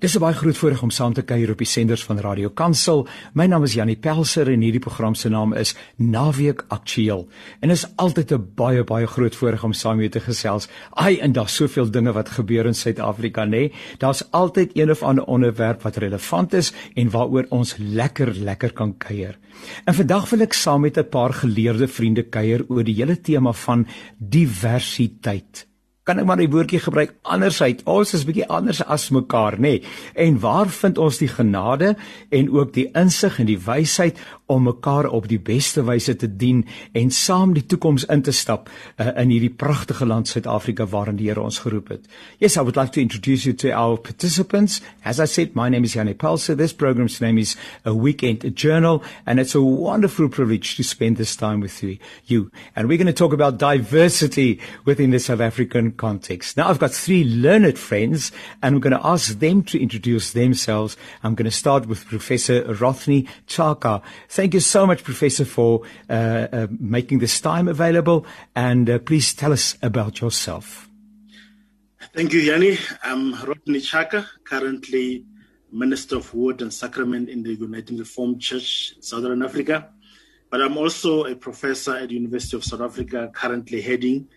Dis 'n baie groot voorreg om saam te kuier op die senders van Radio Kansel. My naam is Janie Pelser en hierdie program se naam is Naweek Aktueel. En is altyd 'n baie baie groot voorreg om saam met te gesels. Ai, en daar's soveel dinge wat gebeur in Suid-Afrika, nê? Nee? Daar's altyd een of ander onderwerp wat relevant is en waaroor ons lekker lekker kan kuier. En vandag wil ek saam met 'n paar geleerde vriende kuier oor die hele tema van diversiteit kan ek maar die woordjie gebruik andersheid. Ons is bietjie anders as mekaar, nê? Nee. En waar vind ons die genade en ook die insig en die wysheid om mekaar op die beste wyse te dien en saam die toekoms in te stap uh, in hierdie pragtige land Suid-Afrika waarin die Here ons geroep het. Yes, I would like to introduce you to our participants. As I said, my name is Janie Pelser. This program's name is A Weekend Journal and it's a wonderful privilege to spend this time with you. you. And we're going to talk about diversity within the South African context. Now I've got three learned friends and I'm going to ask them to introduce themselves. I'm going to start with Professor Rothney Tshaka. Thank you so much, Professor, for uh, uh, making this time available. And uh, please tell us about yourself. Thank you, Yanni. I'm Rothney Tshaka, currently Minister of Word and Sacrament in the United Reformed Church, in Southern Africa. But I'm also a professor at the University of South Africa, currently heading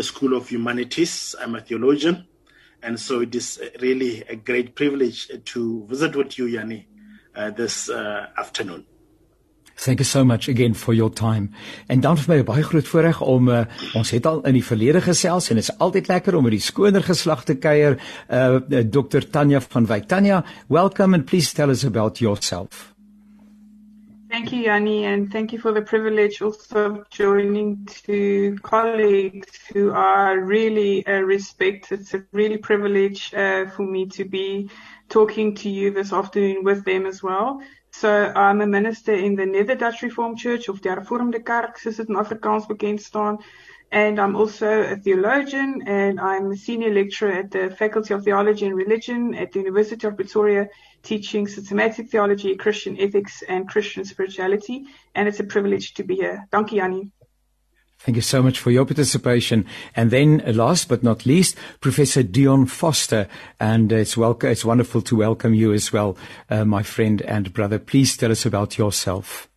the School of Humanities. I'm a theologian. And so it is really a great privilege to visit with you, Yanni, uh, this uh, afternoon. Thank you so much again for your time. En dan vir my baie groot voorreg om uh, ons het al in die verlede gesels en dit is altyd lekker om met die skoner geslag te kuier. Uh, uh Dr Tanya van Wyk. Tanya, welcome and please tell us about yourself. Thank you, Yanni, and thank you for the privilege also of joining two colleagues who are really uh, respect. It's a really privilege uh, for me to be talking to you this afternoon with them as well. So I'm a minister in the Nether Dutch Reformed Church of die Hervormde Kerk, soos dit in Afrikaans bekend staan. And I'm also a theologian and I'm a senior lecturer at the Faculty of Theology and Religion at the University of Pretoria, teaching systematic theology, Christian ethics and Christian spirituality. And it's a privilege to be here. Dankie, Jannie. Thank you so much for your participation. And then uh, last but not least, Professor Dion Forster. And it's welcome, it's wonderful to welcome you as well, uh, my friend and brother. Please tell us about yourself.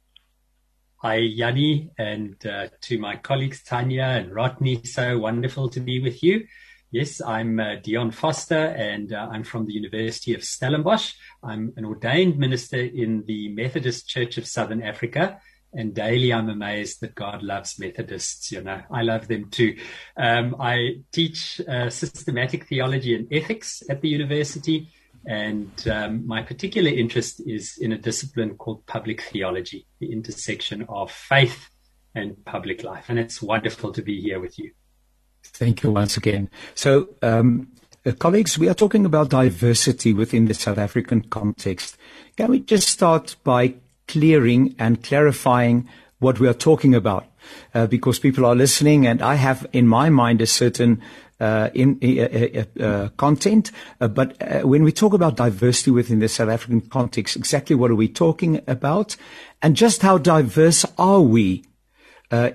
Hi, Yanni, and uh, to my colleagues, Tanya and Rodney. So wonderful to be with you. Yes, I'm uh, Dion Forster, and uh, I'm from the University of Stellenbosch. I'm an ordained minister in the Methodist Church of Southern Africa and daily I'm amazed that God loves Methodists. You know, I love them too. Um, I teach uh, systematic theology and ethics at the university, and um, my particular interest is in a discipline called public theology, the intersection of faith and public life. And it's wonderful to be here with you. Thank you once again. So, um, uh, colleagues, we are talking about diversity within the South African context. Can we just start by clearing and clarifying what we are talking about uh, because people are listening and I have in my mind a certain uh, in, uh, uh, uh content. Uh, but when we talk about diversity within the South African context, exactly what are we talking about? And just how diverse are we uh,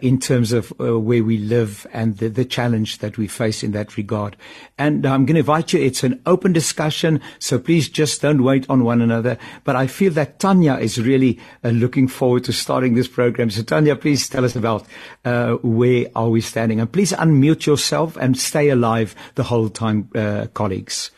in terms of uh, where we live and the, the, challenge that we face in that regard. And I'm going to invite you. It's an open discussion, so please just don't wait on one another. But I feel that Tanya is really uh, looking forward to starting this program. So Tanya, please tell us about uh, where are we standing, and please unmute yourself and stay alive the whole time, uh, colleagues.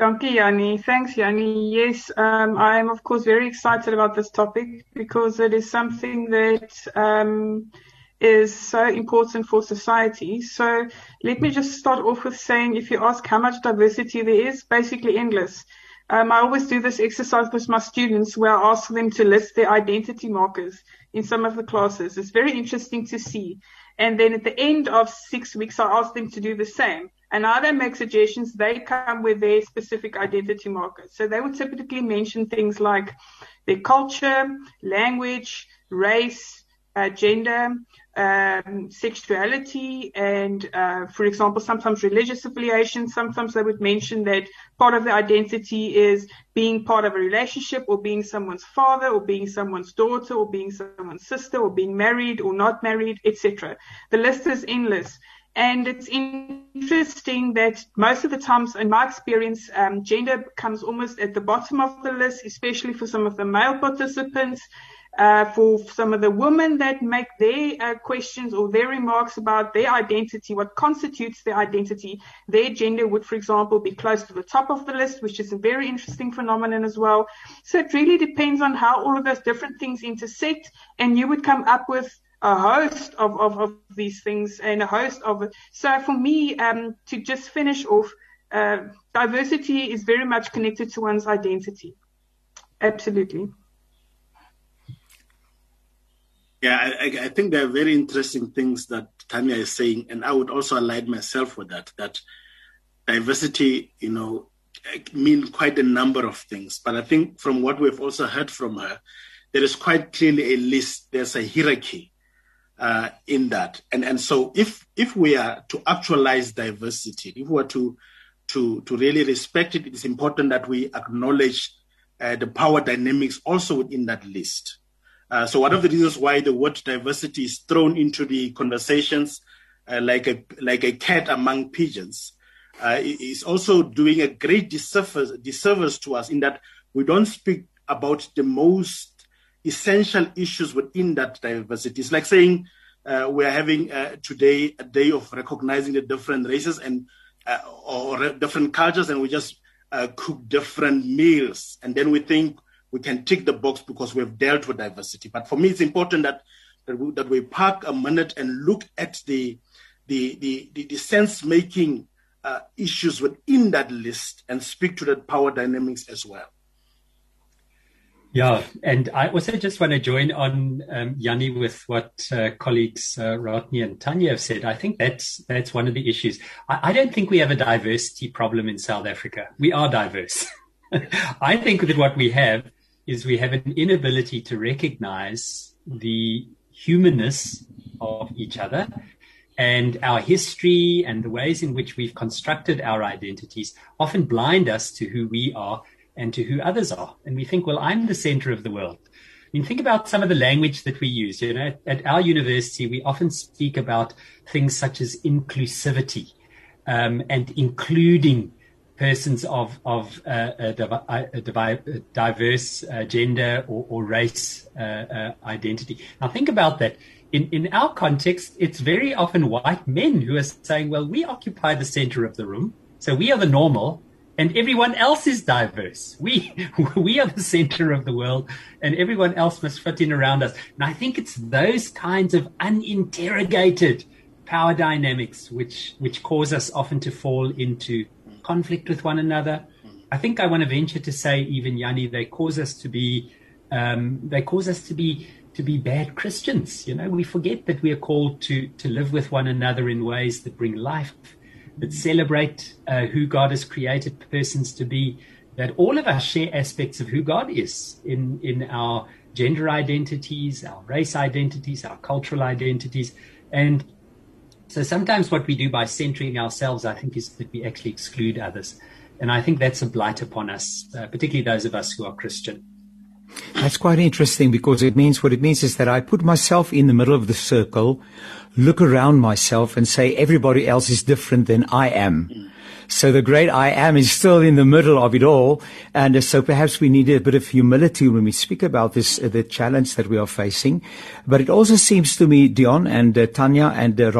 Dankie Yanni. Thanks Yanni. Yes, um, I am of course very excited about this topic because it is something that um, is so important for society. So let me just start off with saying if you ask how much diversity there is, basically endless. Um, I always do this exercise with my students where I ask them to list their identity markers in some of the classes. It's very interesting to see. And then at the end of six weeks, I ask them to do the same. And how they make suggestions, they come with their specific identity markers. So they would typically mention things like their culture, language, race, uh, gender, um, sexuality, and, uh, for example, sometimes religious affiliation. Sometimes they would mention that part of the identity is being part of a relationship or being someone's father or being someone's daughter or being someone's sister or being married or not married, etc. The list is endless. And it's interesting that most of the times, in my experience, um, gender comes almost at the bottom of the list, especially for some of the male participants. Uh, for some of the women that make their uh, questions or their remarks about their identity, what constitutes their identity, their gender would, for example, be close to the top of the list, which is a very interesting phenomenon as well. So it really depends on how all of those different things intersect, and you would come up with a host of, of, of these things and a host of it. So for me, um, to just finish off, uh, diversity is very much connected to one's identity. Absolutely. Yeah, I, I, think there are very interesting things that Tanya is saying, and I would also align myself with that. That diversity, you know, mean quite a number of things. But I think from what we've also heard from her, there is quite clearly a list. There's a hierarchy uh, in that. And and so if if we are to actualize diversity, if we are to to to really respect it, it is important that we acknowledge uh, the power dynamics also within that list. Uh, so one of the reasons why the word diversity is thrown into the conversations uh, like a like a cat among pigeons uh, is also doing a great disservice, disservice to us in that we don't speak about the most essential issues within that diversity. It's like saying uh, we're having uh, today a day of recognizing the different races and uh, or different cultures, and we just uh, cook different meals, and then we think we can tick the box because we've dealt with diversity. But for me, it's important that that we, that we park a minute and look at the the the, the, the sense making uh, issues within that list and speak to that power dynamics as well. Yeah, and I also just want to join on um, Yanni with what uh, colleagues uh, Rodney and Tanya have said. I think that's that's one of the issues. I, I don't think we have a diversity problem in South Africa. We are diverse. I think that what we have is we have an inability to recognize the humanness of each other and our history and the ways in which we've constructed our identities often blind us to who we are and to who others are. And we think, well, I'm the center of the world. I mean, think about some of the language that we use. You know, at our university, we often speak about things such as inclusivity um, and including persons of of uh, a, a, a diverse uh, gender or, or race uh, uh, identity. Now, think about that. In in our context, it's very often white men who are saying, "Well, we occupy the center of the room, so we are the normal." And everyone else is diverse. We we are the center of the world, and everyone else must fit in around us. And I think it's those kinds of uninterrogated power dynamics which which cause us often to fall into conflict with one another. I think I want to venture to say, even Yanni, they cause us to be um, they cause us to be to be bad Christians. You know, we forget that we are called to to live with one another in ways that bring life that celebrate uh, who God has created persons to be, that all of us share aspects of who God is in, in our gender identities, our race identities, our cultural identities. And so sometimes what we do by centering ourselves, I think, is that we actually exclude others. And I think that's a blight upon us, uh, particularly those of us who are Christian. That's quite interesting because it means what it means is that I put myself in the middle of the circle, look around myself and say everybody else is different than I am. So the great I am is still in the middle of it all. And uh, so perhaps we need a bit of humility when we speak about this, uh, the challenge that we are facing. But it also seems to me, Dion and uh, Tanya and uh,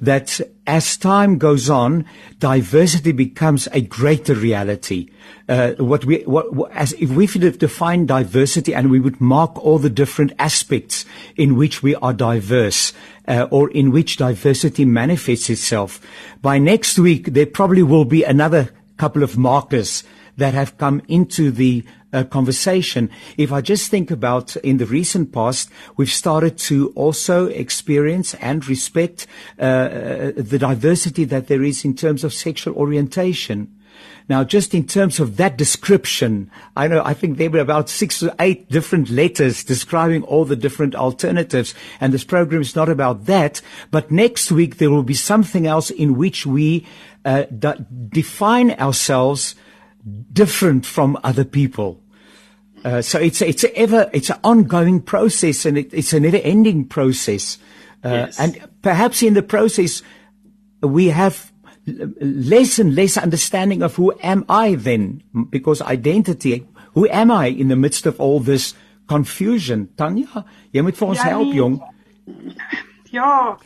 that as time goes on, diversity becomes a greater reality. Uh, what we, what, what, as if we define diversity and we would mark all the different aspects in which we are diverse, uh, or in which diversity manifests itself. By next week, there probably will be another couple of markers that have come into the uh, conversation. If I just think about in the recent past, we've started to also experience and respect uh, uh, the diversity that there is in terms of sexual orientation. Now, just in terms of that description, I know, I think there were about six or eight different letters describing all the different alternatives. And this program is not about that. But next week, there will be something else in which we uh, define ourselves different from other people. Uh, so it's it's a ever it's an ongoing process and it, it's a never ending process. Uh, yes. And perhaps in the process, we have less and less understanding of who am I then because identity who am I in the midst of all this confusion Tanya jy moet vir ons ja, help jong ja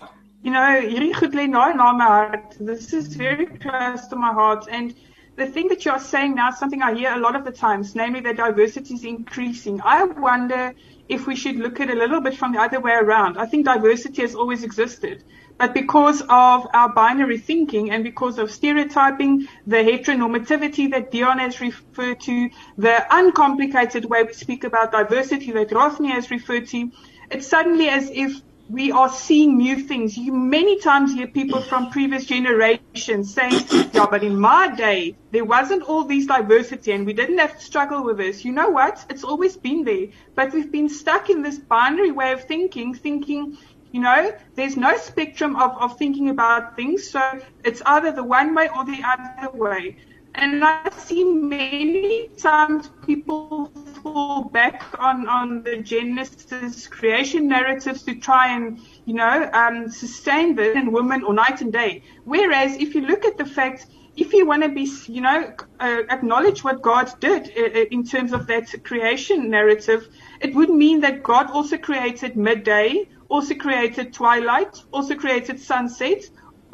you know hierdie goed lê nou na my hart this is very close to my heart and the thing that you're saying now is something I hear a lot of the times, namely that diversity is increasing. I wonder if we should look at it a little bit from the other way around. I think diversity has always existed. But because of our binary thinking and because of stereotyping, the heteronormativity that Dion has referred to, the uncomplicated way we speak about diversity that Rothney has referred to, it's suddenly as if we are seeing new things. You many times hear people from previous generations saying, yeah, but in my day, there wasn't all this diversity and we didn't have to struggle with this. You know what? It's always been there, but we've been stuck in this binary way of thinking, thinking, you know, there's no spectrum of, of thinking about things. So it's either the one way or the other way. And I see many times people fall back on, on the Genesis creation narratives to try and, you know, um, sustain the and woman or night and day. Whereas if you look at the fact, if you want to be, you know, uh, acknowledge what God did uh, uh, in terms of that creation narrative, it would mean that God also created midday, also created twilight, also created sunset,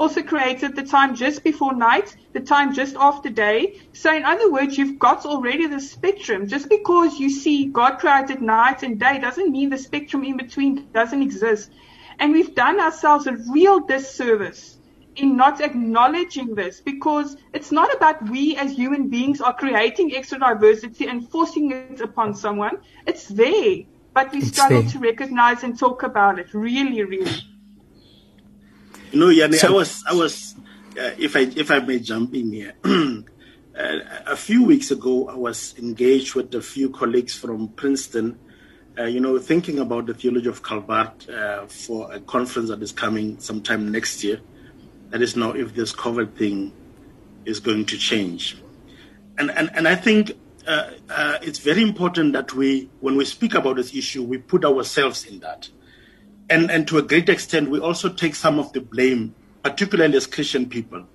also created the time just before night, the time just after day. So in other words, you've got already the spectrum. Just because you see God created night and day doesn't mean the spectrum in between doesn't exist. And we've done ourselves a real disservice in not acknowledging this because it's not about we as human beings are creating extra diversity and forcing it upon someone. It's there, but we it's struggle there. to recognize and talk about it. Really, really. You know, Yanni, so, I was, I was, uh, if I, if I may jump in here, uh, a few weeks ago, I was engaged with a few colleagues from Princeton, uh, you know, thinking about the theology of Calvin uh, for a conference that is coming sometime next year. That is now if this COVID thing is going to change. And, and, and I think uh, uh, it's very important that we, when we speak about this issue, we put ourselves in that and, and to a great extent, we also take some of the blame, particularly as Christian people,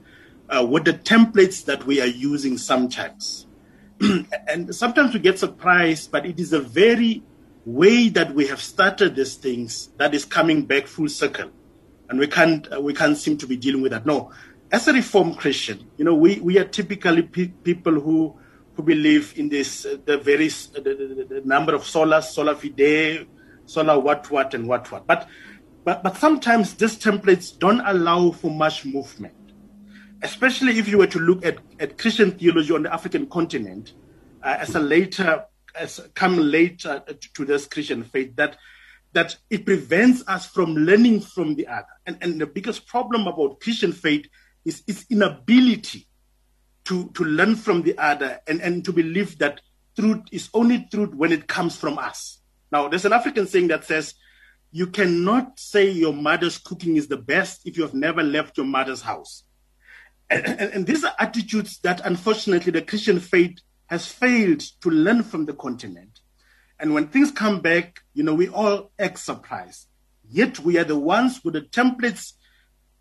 uh, with the templates that we are using sometimes. and sometimes we get surprised, but it is a very way that we have started these things that is coming back full circle. And we can't, uh, we can't seem to be dealing with that. No, as a Reformed Christian, you know, we, we are typically pe- people who, who believe in this, uh, the very, uh, the, the, the, number of solas, sola fide, sola what what and what what. But but but sometimes these templates don't allow for much movement. Especially if you were to look at, at Christian theology on the African continent uh, as a later as come later to this Christian faith that that it prevents us from learning from the other. And, and the biggest problem about Christian faith is its inability to, to learn from the other and, and to believe that truth is only truth when it comes from us. Now, there's an African saying that says, you cannot say your mother's cooking is the best if you have never left your mother's house. And, and, these are attitudes that unfortunately the Christian faith has failed to learn from the continent. And when things come back, you know, we all act surprised. Yet we are the ones with the templates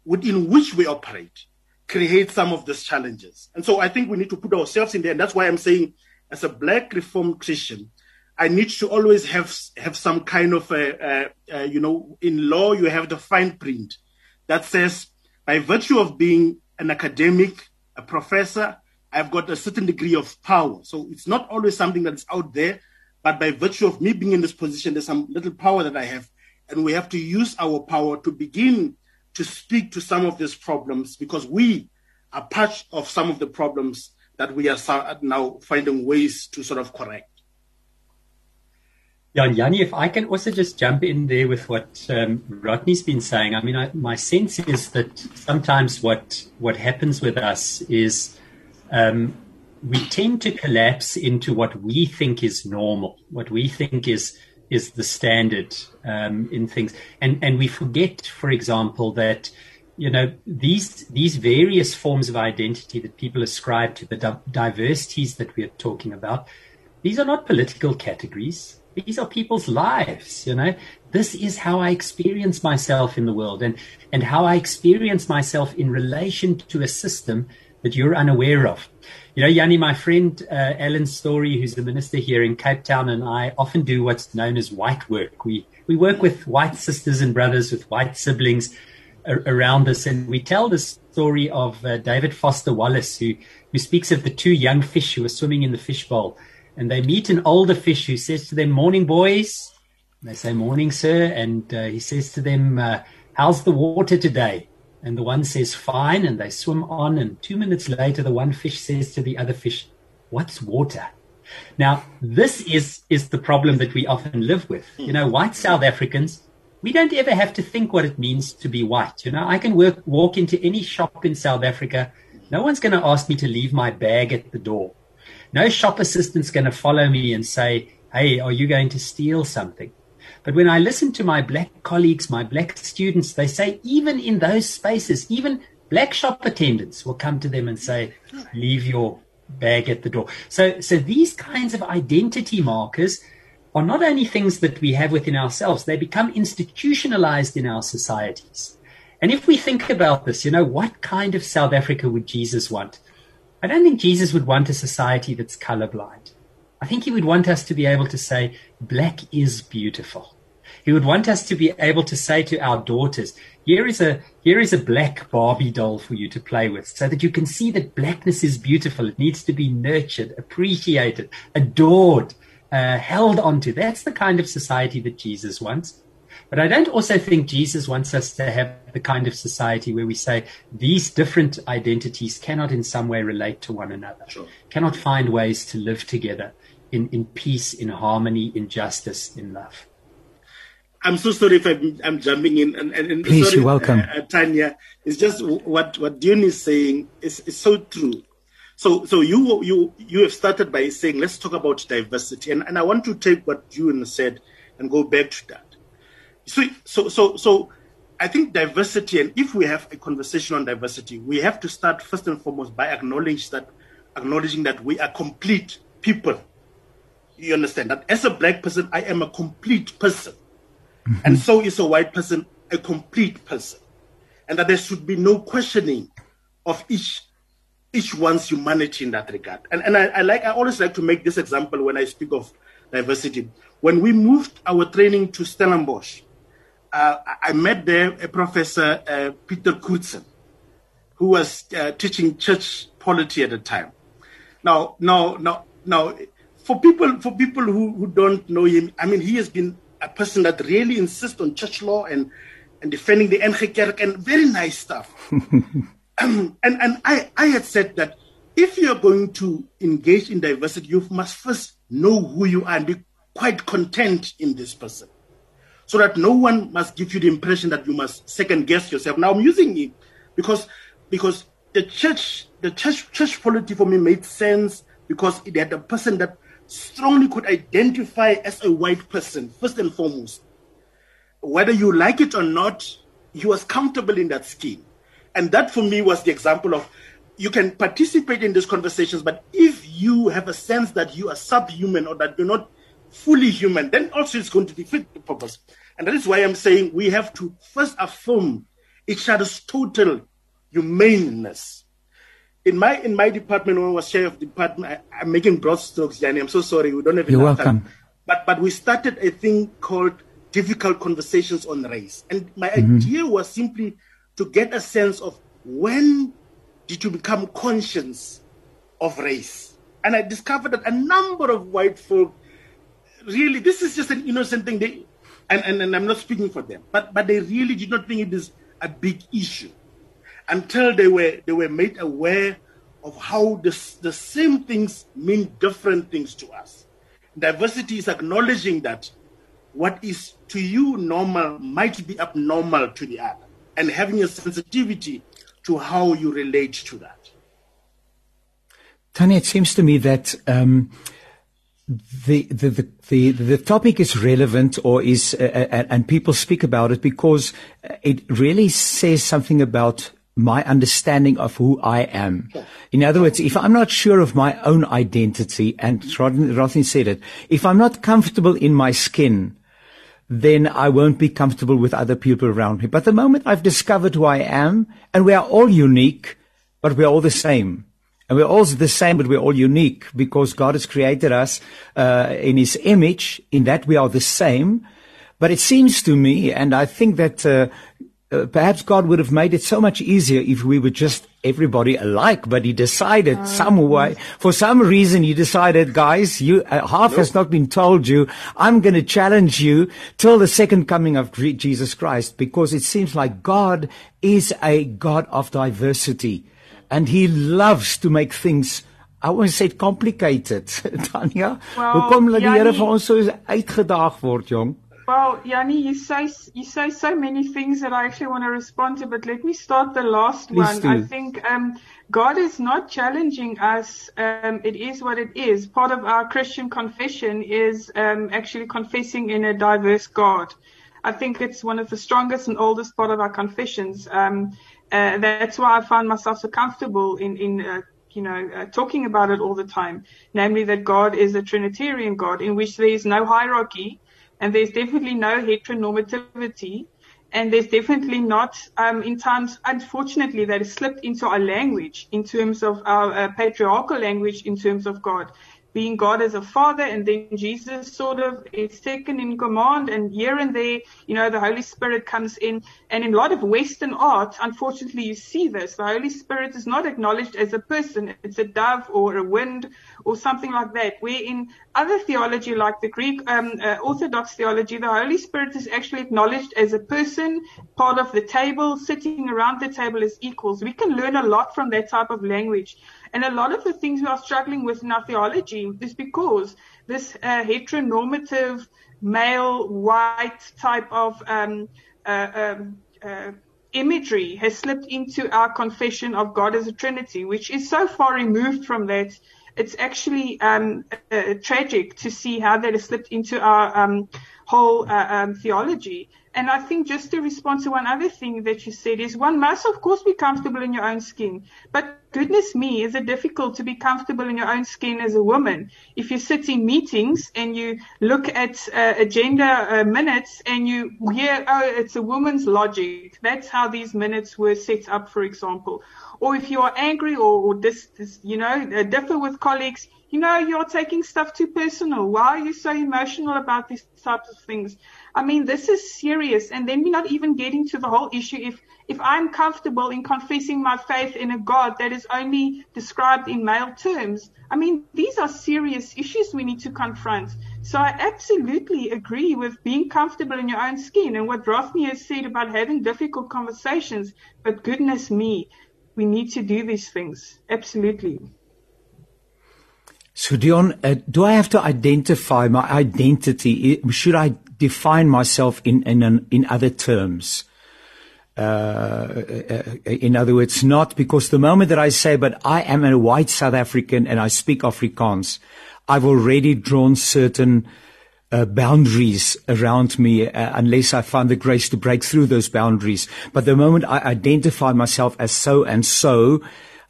within which we operate create some of these challenges. And so I think we need to put ourselves in there. And that's why I'm saying, as a black reformed Christian, I need to always have have some kind of a, a, a, you know in law you have the fine print that says by virtue of being an academic, a professor, I've got a certain degree of power. So it's not always something that's out there, but by virtue of me being in this position, there's some little power that I have, and we have to use our power to begin to speak to some of these problems because we are part of some of the problems that we are now finding ways to sort of correct. Yeah, Yanni, if I can also just jump in there with what um, Rodney's been saying. I mean, I, my sense is that sometimes what what happens with us is um, we tend to collapse into what we think is normal, what we think is is the standard um, in things, and and we forget, for example, that you know these these various forms of identity that people ascribe to the di- diversities that we are talking about These are not political categories. These are people's lives, you know. This is how I experience myself in the world and, and how I experience myself in relation to a system that you're unaware of. You know, Yanni, my friend uh, Alan Storey, who's the minister here in Cape Town, and I often do what's known as white work. We we work with white sisters and brothers, with white siblings around us, and we tell the story of uh, David Foster Wallace, who who speaks of the two young fish who are swimming in the fishbowl, and they meet an older fish who says to them, "Morning, boys." And they say, "Morning, sir," and uh, he says to them, uh, "How's the water today?" And the one says, fine. And they swim on. And two minutes later, the one fish says to the other fish, what's water? Now, this is, is the problem that we often live with. You know, white South Africans, we don't ever have to think what it means to be white. You know, I can work, walk into any shop in South Africa. No one's going to ask me to leave my bag at the door. No shop assistant's going to follow me and say, Hey, are you going to steal something? But when I listen to my black colleagues, my black students, they say even in those spaces, even black shop attendants will come to them and say, leave your bag at the door. So, so these kinds of identity markers are not only things that we have within ourselves, they become institutionalized in our societies. And if we think about this, you know, what kind of South Africa would Jesus want? I don't think Jesus would want a society that's colorblind. I think he would want us to be able to say, black is beautiful. He would want us to be able to say to our daughters, here is a, here is a black Barbie doll for you to play with so that you can see that blackness is beautiful. It needs to be nurtured, appreciated, adored, uh, held onto. That's the kind of society that Jesus wants. But I don't also think Jesus wants us to have the kind of society where we say these different identities cannot in some way relate to one another, sure. cannot find ways to live together in, in peace, in harmony, in justice, in love. I'm so sorry if I'm, I'm jumping in. And, and, Please, sorry, you're welcome. Uh, uh, Tanya, it's just what, what Dion is saying is, is so true. So, so you, you, you have started by saying, let's talk about diversity. And, and I want to take what you said and go back to that. So, so, so, so I think diversity, and if we have a conversation on diversity, we have to start first and foremost by acknowledging that, acknowledging that we are complete people you understand that as a black person, I am a complete person. Mm-hmm. And so is a white person a complete person. And that there should be no questioning of each each one's humanity in that regard. And and I, I like I always like to make this example when I speak of diversity. When we moved our training to Stellenbosch, uh, I met there a professor, uh, Peter Coertzen, who was uh, teaching church polity at the time. Now, now, now, now, for people for people who, who don't know him, I mean, he has been a person that really insists on church law and and defending the NG Kerk and very nice stuff. um, and and I I had said that if you're going to engage in diversity, you must first know who you are and be quite content in this person, so that no one must give you the impression that you must second guess yourself. Now I'm using it because because the church the church church polity for me made sense because it had a person that strongly could identify as a white person, first and foremost. Whether you like it or not, he was comfortable in that skin, And that for me was the example of you can participate in these conversations, but if you have a sense that you are subhuman or that you're not fully human, then also it's going to defeat the purpose. And that is why I'm saying we have to first affirm each other's total humaneness in my in my department when I was chair of department, I, am making broad strokes, Danny. I'm so sorry, we don't have You're enough welcome. time. But but we started a thing called difficult conversations on race, and my mm-hmm. idea was simply to get a sense of when did you become conscious of race, and I discovered that a number of white folk really this is just an innocent thing. They and, and, and I'm not speaking for them, but but they really did not think it is a big issue until they were they were made aware of how this, the same things mean different things to us. Diversity is acknowledging that what is to you normal might be abnormal to the other, and having a sensitivity to how you relate to that. Tanya, it seems to me that um, the, the, the, the, the topic is relevant or is, uh, uh and people speak about it because it really says something about my understanding of who I am. In other words, if I'm not sure of my own identity, and Rodney said it, if I'm not comfortable in my skin, then I won't be comfortable with other people around me. But the moment I've discovered who I am, and we are all unique, but we're all the same. And we're all the same, but we're all unique because God has created us uh, in His image. In that we are the same. But it seems to me, and I think that uh, uh, perhaps God would have made it so much easier if we were just everybody alike. But He decided uh, some way, for some reason, He decided, guys, you uh, half has not been told you. I'm going to challenge you till the second coming of Jesus Christ, because it seems like God is a God of diversity and he loves to make things I won't say complicated. Tanya, well, hoekom laat die Here vir ons so uitgedaag word, jong? Well, Yanni, you say you say so many things that I actually want to respond to, but let me start the last Please one. Do. I think um, God is not challenging us. Um, it is what it is. Part of our Christian confession is um, actually confessing in a diverse God. I think it's one of the strongest and oldest part of our confessions. Um, uh, that's why I find myself so comfortable in, in uh, you know, uh, talking about it all the time. Namely, that God is a Trinitarian God in which there is no hierarchy and there's definitely no heteronormativity. And there's definitely not, um, in times, unfortunately, that has slipped into our language in terms of our uh, patriarchal language in terms of God being God as a father, and then Jesus sort of is second in command, and here and there, you know, the Holy Spirit comes in. And in a lot of Western art, unfortunately, you see this. The Holy Spirit is not acknowledged as a person. It's a dove or a wind or something like that. Where in other theology, like the Greek um, uh, Orthodox theology, the Holy Spirit is actually acknowledged as a person, part of the table, sitting around the table as equals. We can learn a lot from that type of language. And a lot of the things we are struggling with in our theology is because this uh, heteronormative male white type of um, uh, um, uh, imagery has slipped into our confession of God as a Trinity, which is so far removed from that. It's actually um, uh, tragic to see how that has slipped into our um, whole uh, um, theology. And I think just to respond to one other thing that you said is one must, of course, be comfortable in your own skin. But goodness me, is it difficult to be comfortable in your own skin as a woman? If you sit in meetings and you look at uh, agenda uh, minutes and you hear, oh, it's a woman's logic. That's how these minutes were set up, for example. Or if you are angry or, or dis, dis, you know, uh, differ with colleagues, you know, you're taking stuff too personal. Why are you so emotional about these types of things? I mean, this is serious. And then we're not even getting to the whole issue. If, if I'm comfortable in confessing my faith in a God that is only described in male terms, I mean, these are serious issues we need to confront. So I absolutely agree with being comfortable in your own skin and what Rothney has said about having difficult conversations. But goodness me, we need to do these things. Absolutely. So Dion, uh, do I have to identify my identity? Should I define myself in in in other terms. Uh, in other words, not because the moment that I say, but I am a white South African and I speak Afrikaans, I've already drawn certain uh, boundaries around me uh, unless I find the grace to break through those boundaries. But the moment I identify myself as so and so,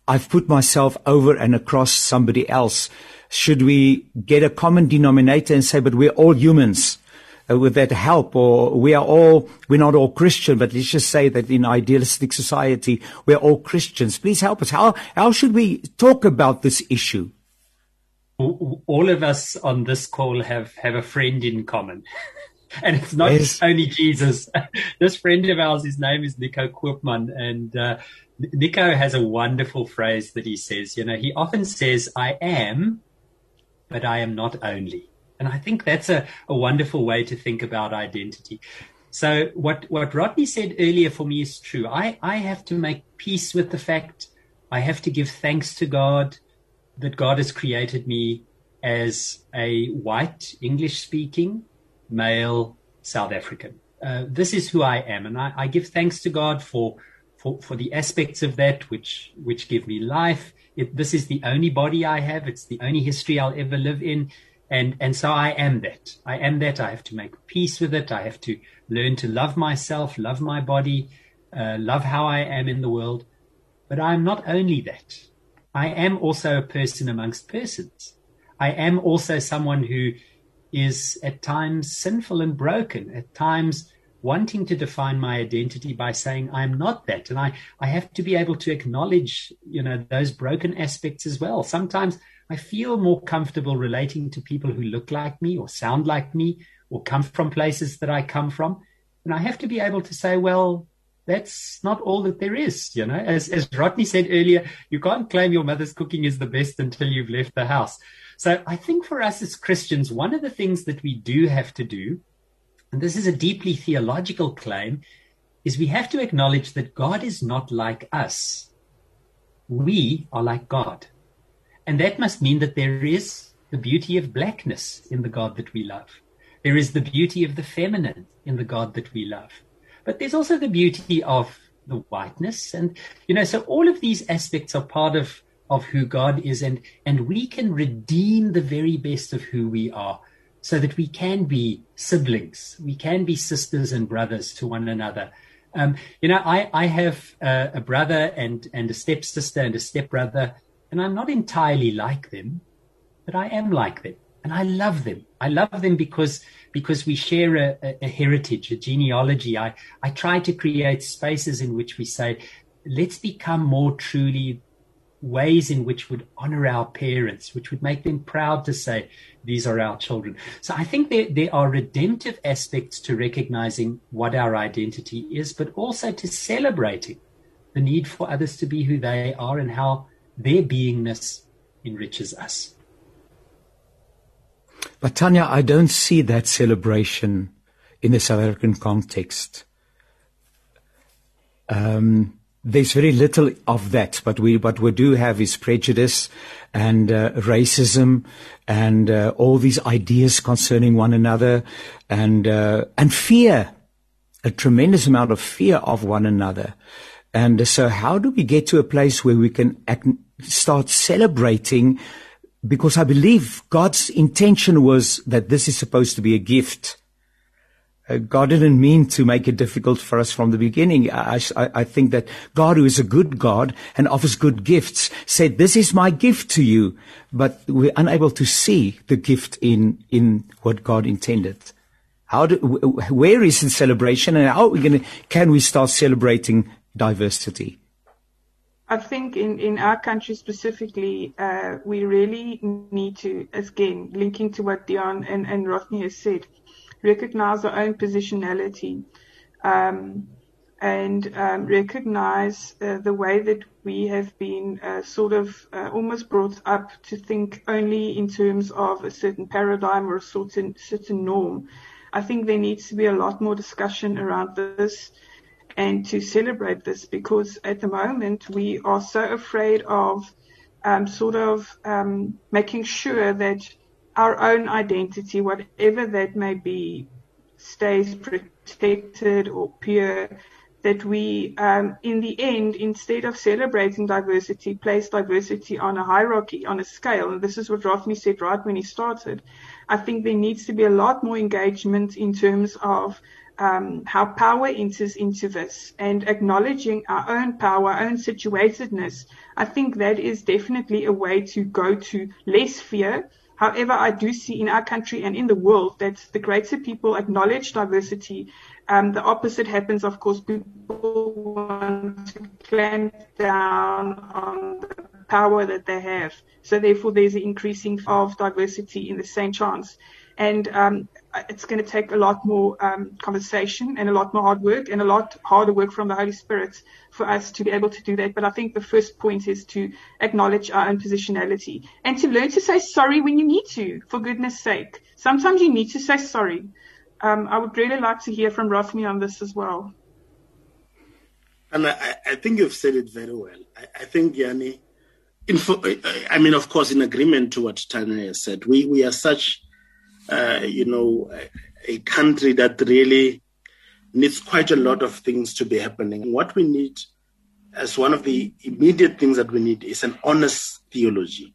I've put myself over and across somebody else. Should we get a common denominator and say, but we're all humans? Uh, with that help or we are all, we're not all Christian, but let's just say that in idealistic society, we're all Christians. Please help us. How, how should we talk about this issue? All of us on this call have, have a friend in common. and it's not yes. only Jesus. this friend of ours, his name is Nico Koopman, and uh, Nico has a wonderful phrase that he says. You know, he often says, "I am, but I am not only." And I think that's a, a wonderful way to think about identity. So what, what Rodney said earlier for me is true. I, I have to make peace with the fact I have to give thanks to God that God has created me as a white English speaking male South African. Uh, this is who I am. And I, I give thanks to God for, for, for the aspects of that which, which give me life. It, this is the only body I have. It's the only history I'll ever live in. And, and so I am that. I am that. I have to make peace with it. I have to learn to love myself, love my body, uh, love how I am in the world. But I am not only that. I am also a person amongst persons. I am also someone who is at times sinful and broken, at times wanting to define my identity by saying I'm not that. And I, I have to be able to acknowledge, you know, those broken aspects as well. Sometimes I feel more comfortable relating to people who look like me or sound like me or come from places that I come from. And I have to be able to say, well, that's not all that there is. You know, as, as Rodney said earlier, you can't claim your mother's cooking is the best until you've left the house. So I think for us as Christians, one of the things that we do have to do, and this is a deeply theological claim, is we have to acknowledge that God is not like us. We are like God. And that must mean that there is the beauty of blackness in the God that we love. There is the beauty of the feminine in the God that we love. But there's also the beauty of the whiteness. And, you know, so all of these aspects are part of, of who God is. And, and we can redeem the very best of who we are so that we can be siblings. We can be sisters and brothers to one another. Um, you know, I, I have a, a brother and, and a stepsister and a stepbrother, and I'm not entirely like them, but I am like them and I love them. I love them because because we share a, a, a, heritage, a genealogy. I I try to create spaces in which we say, let's become more truly ways in which would honor our parents, which would make them proud to say these are our children. So I think there there are redemptive aspects to recognizing what our identity is, but also to celebrating the need for others to be who they are and how their beingness enriches us. But Tanya, I don't see that celebration in the South African context. Um, there's very little of that, but we what we do have is prejudice and uh, racism and uh, all these ideas concerning one another and uh, and fear, a tremendous amount of fear of one another. And so, how do we get to a place where we can act, start celebrating because I believe God's intention was that this is supposed to be a gift. Uh, God didn't mean to make it difficult for us from the beginning. I, I, I, think that God, who is a good God and offers good gifts, said, "This is my gift to you," but we're unable to see the gift in in what God intended. How do, where is the celebration, and how are we going to? Can we start celebrating diversity? I think in, in our country specifically, uh, we really need to, again, linking to what Dion and, and Rodney has said, recognize our own positionality um, and um, recognize uh, the way that we have been uh, sort of uh, almost brought up to think only in terms of a certain paradigm or a certain, certain norm. I think there needs to be a lot more discussion around this and to celebrate this because at the moment we are so afraid of um, sort of um, making sure that our own identity, whatever that may be, stays protected or pure. That we, um, in the end, instead of celebrating diversity, place diversity on a hierarchy, on a scale. And this is what Rodney said right when he started. I think there needs to be a lot more engagement in terms of um, how power enters into this and acknowledging our own power, our own situatedness. I think that is definitely a way to go to less fear. However, I do see in our country and in the world that the greater people acknowledge diversity, um, the opposite happens. Of course, people want to clamp down on the power that they have. So therefore, there's an increasing of diversity in the same chance. And um, it's going to take a lot more um, conversation and a lot more hard work and a lot harder work from the Holy Spirit for us to be able to do that. But I think the first point is to acknowledge our own positionality and to learn to say sorry when you need to, for goodness sake. Sometimes you need to say sorry. Um, I would really like to hear from Rodney on this as well. And I, I think you've said it very well. I, I think, Yanni, I mean, of course, in agreement to what Tanya said, we, we are such uh, you know, a, a country that really needs quite a lot of things to be happening. What we need as one of the immediate things that we need is an honest theology.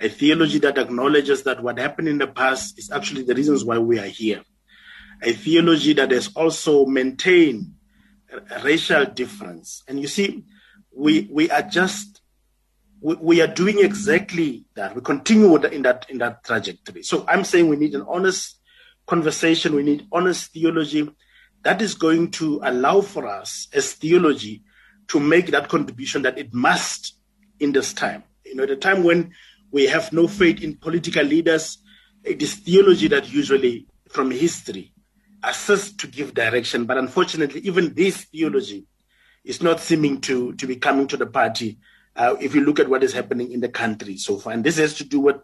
A theology that acknowledges that what happened in the past is actually the reasons why we are here. A theology that has also maintained racial difference. And you see, we we are just we, we are doing exactly that. We continue in that in that trajectory. So I'm saying we need an honest conversation. We need honest theology that is going to allow for us as theology to make that contribution that it must in this time. You know, the time when we have no faith in political leaders, it is theology that usually, from history, assists to give direction. But unfortunately, even this theology is not seeming to, to be coming to the party uh, if you look at what is happening in the country so far. And this has to do with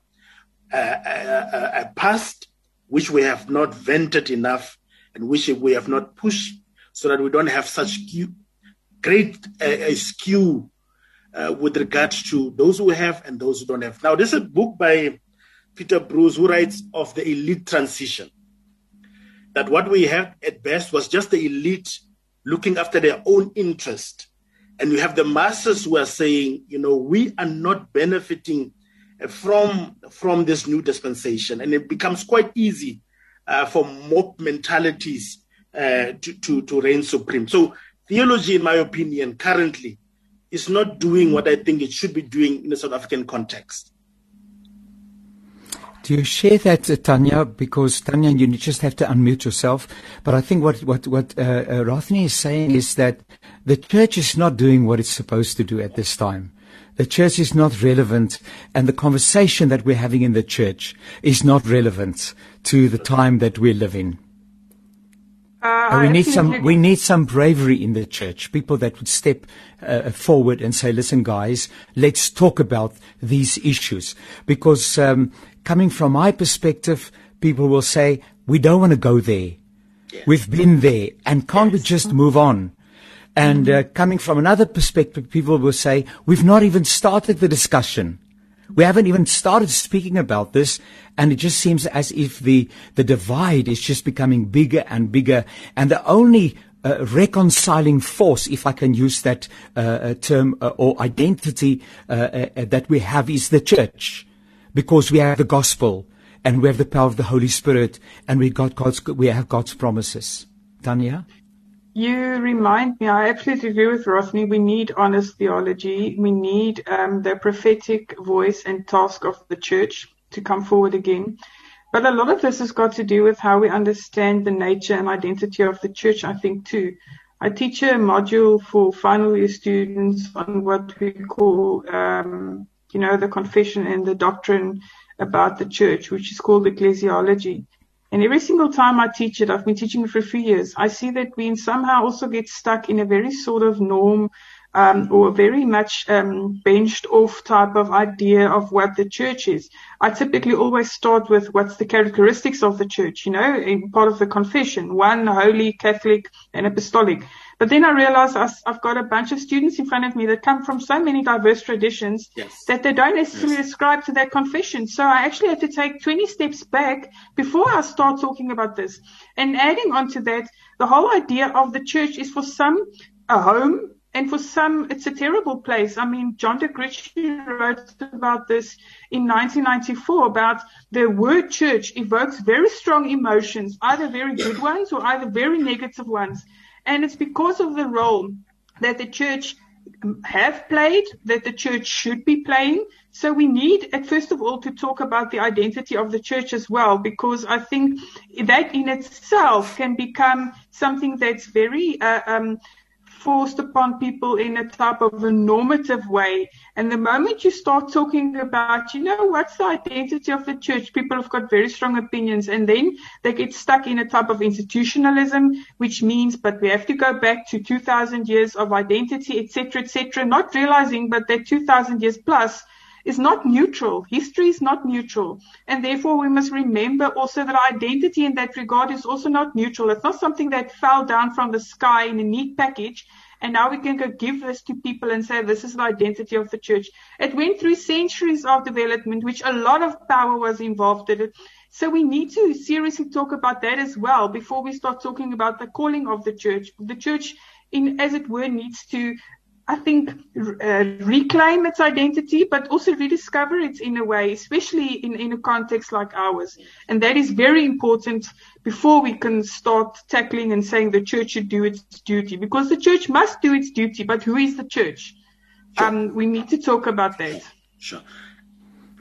uh, a, a, a past which we have not vented enough and which we have not pushed so that we don't have such great uh, skew uh, with regards to those who have and those who don't have. Now, this is a book by Peter Bruce who writes of the elite transition. That what we have at best was just the elite looking after their own interest. And you have the masses who are saying, you know, we are not benefiting from from this new dispensation. And it becomes quite easy uh, for mob mentalities uh, to, to, to reign supreme. So theology, in my opinion, currently is not doing what I think it should be doing in a South African context. Do you share that, uh, Tanya? Because Tanya, you just have to unmute yourself. But I think what what what uh, uh, is saying is that the church is not doing what it's supposed to do at this time. The church is not relevant, and the conversation that we're having in the church is not relevant to the time that we live in. Uh, we need some we need some bravery in the church. People that would step uh, forward and say, "Listen, guys, let's talk about these issues." Because um, coming from my perspective, people will say, "We don't want to go there. Yeah. We've been there, and can't yes. we just move on?" And uh, coming from another perspective, people will say, we've not even started the discussion. We haven't even started speaking about this. And it just seems as if the, the divide is just becoming bigger and bigger. And the only uh, reconciling force, if I can use that uh, uh term uh, or identity uh, uh, that we have is the church. Because we have the gospel and we have the power of the Holy Spirit and we got God's, we have God's promises. Tanya? You remind me, I absolutely agree with Rothney. We need honest theology. We need um, the prophetic voice and task of the church to come forward again. But a lot of this has got to do with how we understand the nature and identity of the church, I think, too. I teach a module for final year students on what we call, um, you know, the confession and the doctrine about the church, which is called ecclesiology. And every single time I teach it, I've been teaching it for a few years, I see that we somehow also get stuck in a very sort of norm um, or very much um, benched off type of idea of what the church is. I typically always start with what's the characteristics of the church, you know, in part of the confession, one, holy, Catholic, and apostolic. But then I realized I've got a bunch of students in front of me that come from so many diverse traditions yes. that they don't necessarily yes. ascribe to that confession. So I actually have to take 20 steps back before I start talking about this. And adding on to that, the whole idea of the church is for some a home and for some, it's a terrible place. I mean, John de Gruchy wrote about this in 1994 about the word church evokes very strong emotions, either very good ones or either very negative ones. And it's because of the role that the church have played, that the church should be playing. So we need, first of all, to talk about the identity of the church as well, because I think that in itself can become something that's very uh, um, forced upon people in a type of a normative way. And the moment you start talking about, you know, what's the identity of the church, people have got very strong opinions and then they get stuck in a type of institutionalism, which means, but we have to go back to 2000 years of identity, etc., etc., not realizing, but that 2000 years plus is not neutral. History is not neutral. And therefore we must remember also that identity in that regard is also not neutral. It's not something that fell down from the sky in a neat package. And now we can go give this to people and say this is the identity of the church. It went through centuries of development, which a lot of power was involved in it. So we need to seriously talk about that as well before we start talking about the calling of the church. The church in, as it were, needs to I think, uh, reclaim its identity, but also rediscover it in a way, especially in, in a context like ours. And that is very important before we can start tackling and saying the church should do its duty, because the church must do its duty, but who is the church? Sure. Um, we need to talk about that. Sure.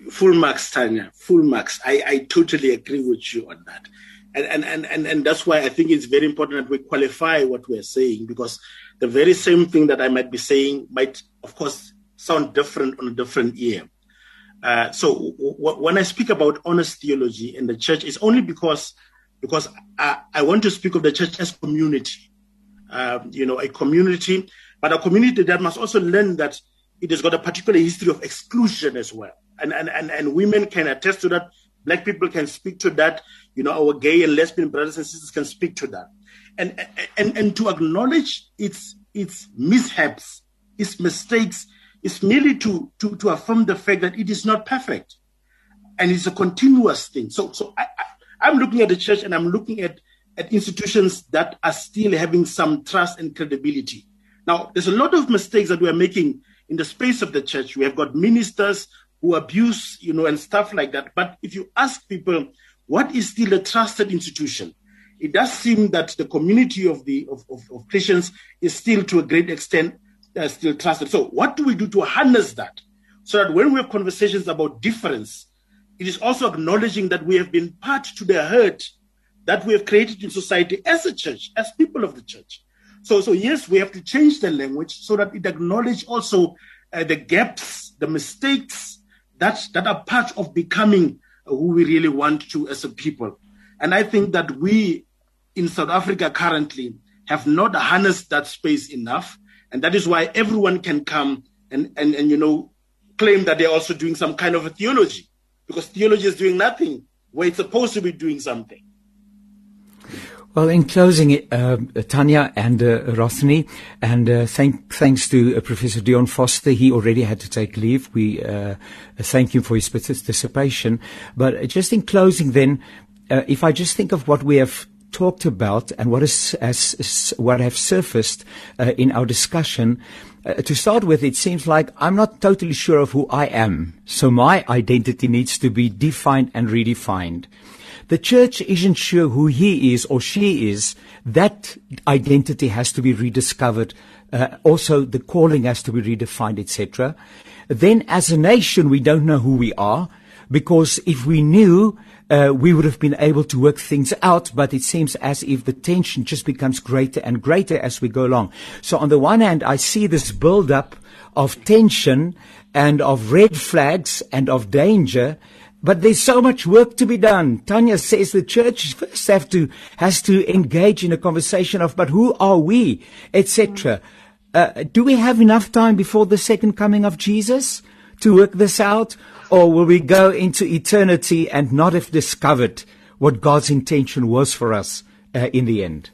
Full marks, Tanya. Full marks. I, I totally agree with you on that. And, and, and, and, and that's why I think it's very important that we qualify what we're saying because the very same thing that I might be saying might, of course, sound different on a different ear. Uh, so w- w- when I speak about honest theology in the church, it's only because because I, I want to speak of the church as community. Uh, you know, a community, but a community that must also learn that it has got a particular history of exclusion as well. And, and, and, and women can attest to that. Black people can speak to that. You know, our gay and lesbian brothers and sisters can speak to that. And, and, and to acknowledge its, its mishaps, its mistakes, is merely to, to, to affirm the fact that it is not perfect. And it's a continuous thing. So, so I, I, I'm looking at the church and I'm looking at, at institutions that are still having some trust and credibility. Now, there's a lot of mistakes that we're making in the space of the church. We have got ministers who abuse, you know, and stuff like that. But if you ask people, what is still a trusted institution? It does seem that the community of the of, of, of Christians is still, to a great extent, uh, still trusted. So, what do we do to harness that? So that when we have conversations about difference, it is also acknowledging that we have been part to the hurt that we have created in society as a church, as people of the church. So, so yes, we have to change the language so that it acknowledges also uh, the gaps, the mistakes that that are part of becoming who we really want to as a people. And I think that we in South Africa currently have not harnessed that space enough. And that is why everyone can come and, and, and you know, claim that they're also doing some kind of a theology because theology is doing nothing where it's supposed to be doing something. Well, in closing, uh, Tanya and uh, and uh, thank, thanks to uh, Professor Dion Forster, he already had to take leave. We uh, thank him for his participation. But just in closing, then, uh, if I just think of what we have talked about and what is as what have surfaced uh, in our discussion. Uh, to start with, it seems like I'm not totally sure of who I am, so my identity needs to be defined and redefined. The church isn't sure who he is or she is. That identity has to be rediscovered. Uh, also, the calling has to be redefined, etc. Then, as a nation, we don't know who we are because if we knew, uh, we would have been able to work things out, but it seems as if the tension just becomes greater and greater as we go along. So on the one hand, I see this build up of tension and of red flags and of danger. But there's so much work to be done. Tanya says the church first have to, has to engage in a conversation of, but who are we, etc. Uh, do we have enough time before the second coming of Jesus to work this out? Or will we go into eternity and not have discovered what God's intention was for us uh, in the end?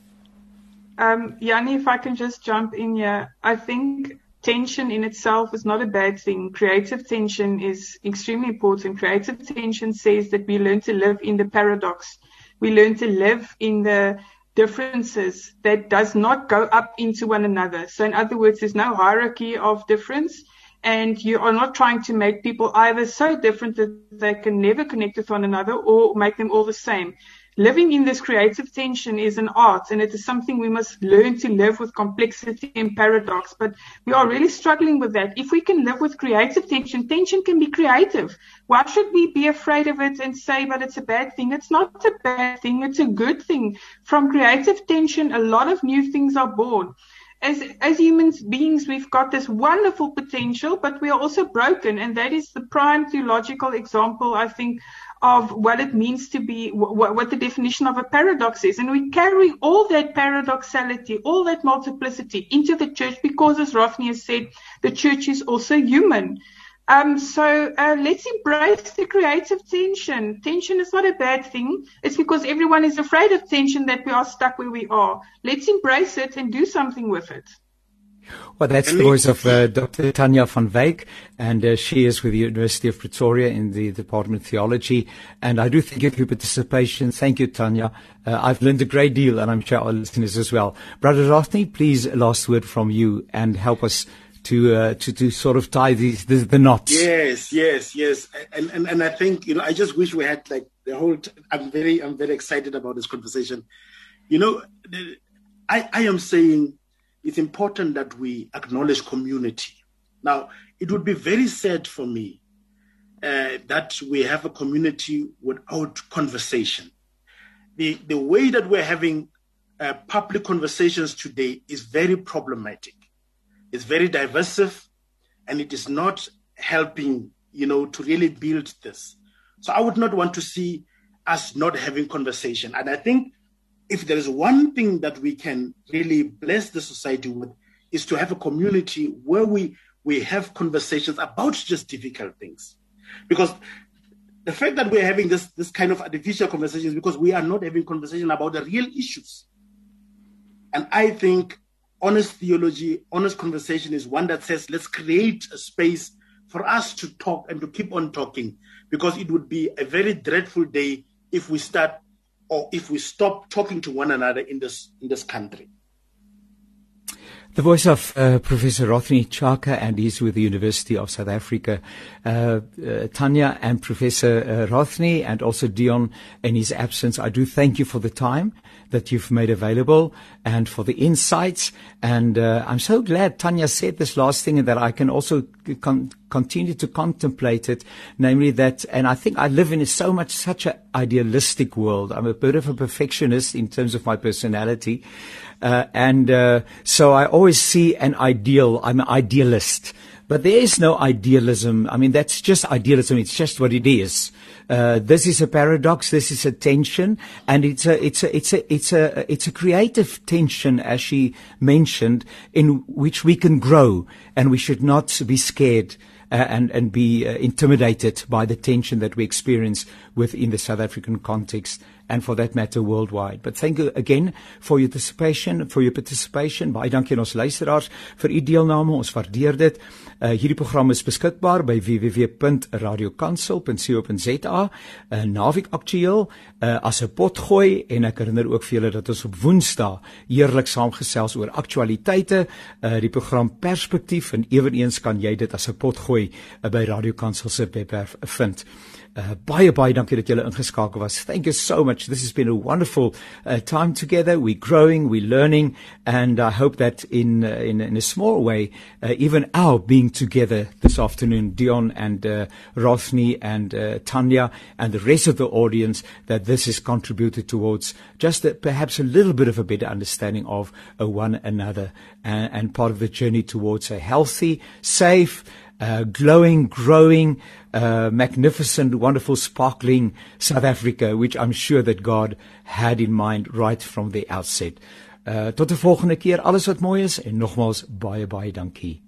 Um, Yanni, if I can just jump in here, I think tension in itself is not a bad thing. Creative tension is extremely important. Creative tension says that we learn to live in the paradox. We learn to live in the differences that does not go up into one another. So in other words, there's no hierarchy of difference and you are not trying to make people either so different that they can never connect with one another or make them all the same. Living in this creative tension is an art and it is something we must learn to live with complexity and paradox. But we are really struggling with that. If we can live with creative tension, tension can be creative. Why should we be afraid of it and say, but it's a bad thing? It's not a bad thing. It's a good thing. From creative tension, a lot of new things are born as as human beings, we've got this wonderful potential, but we are also broken, and that is the prime theological example, I think, of what it means to be what, what the definition of a paradox is. And we carry all that paradoxality, all that multiplicity into the church because, as Rothney has said, the church is also human. Um, so uh, let's embrace the creative tension. Tension is not a bad thing. It's because everyone is afraid of tension that we are stuck where we are. Let's embrace it and do something with it. Well, that's the voice of uh, Dr. Tanya van Wyk, and uh, she is with the University of Pretoria in the Department of Theology. And I do thank you for your participation. Thank you, Tanya. Uh, I've learned a great deal, and I'm sure our listeners as well. Brother Rothney, please, last word from you, and help us to uh, to to sort of tie these the, the, knots. Yes, yes, yes, and, and and I think you know I just wish we had like the whole. I'm very I'm very excited about this conversation. You know, I I am saying it's important that we acknowledge community. Now, it would be very sad for me uh, that we have a community without conversation. The, the way that we're having uh, public conversations today is very problematic. It's very divisive, and it is not helping, you know, to really build this. So I would not want to see us not having conversation. And I think if there is one thing that we can really bless the society with, is to have a community where we we have conversations about just difficult things. Because the fact that we're having this this kind of artificial conversations because we are not having conversation about the real issues. And I think honest theology, honest conversation is one that says let's create a space for us to talk and to keep on talking because it would be a very dreadful day if we start or if we stop talking to one another in this in this country. The voice of uh, Professor Rothney Tshaka, and he's with the University of South Africa. Uh, uh, Tanya and Professor uh, Rothney, and also Dion in his absence. I do thank you for the time that you've made available and for the insights. And uh, I'm so glad Tanya said this last thing and that I can also con- continue to contemplate it, namely that, and I think I live in so much, such an idealistic world. I'm a bit of a perfectionist in terms of my personality. Uh, and uh, so I always see an ideal. I'm an idealist. But there is no idealism. I mean, that's just idealism. It's just what it is. Uh, this is a paradox. This is a tension, and it's a it's a it's a it's a it's a creative tension, as she mentioned, in which we can grow, and we should not be scared. Uh, and and be uh, intimidated by the tension that we experience within the South African context and for that matter worldwide. But thank you again for your participation, for your participation. Baie dankie aan ons luisteraars vir u deelname. Ons waardeer dit. Uh, hierdie program is beskikbaar by www.radiokansel.co.za. Uh, naweek aktueel uh, as 'n potgooi en ek herinner ook vir julle dat ons op Woensdae heerlik saamgesels oor aktualiteite, uh, die program Perspektief en ewenigs kan jy dit as 'n potgooi uh, by Radio Kansel se webwerf vind. Uh, baie baie dankie dat julle ingeskakel was. Thank you so much. This has been a wonderful uh, time together. We're growing, we're learning, and I hope that in uh, in, in a small way, uh, even our being together this afternoon, Dion and uh, Rothney and uh, Tanya and the rest of the audience, that this has contributed towards just a, perhaps a little bit of a better understanding of one another and, and part of the journey towards a healthy, safe uh, glowing, growing, uh, magnificent, wonderful, sparkling South Africa, which I'm sure that God had in mind right from the outset. Uh, tot 'n volgende keer, alles wat mooi is en nogmaals baie baie dankie.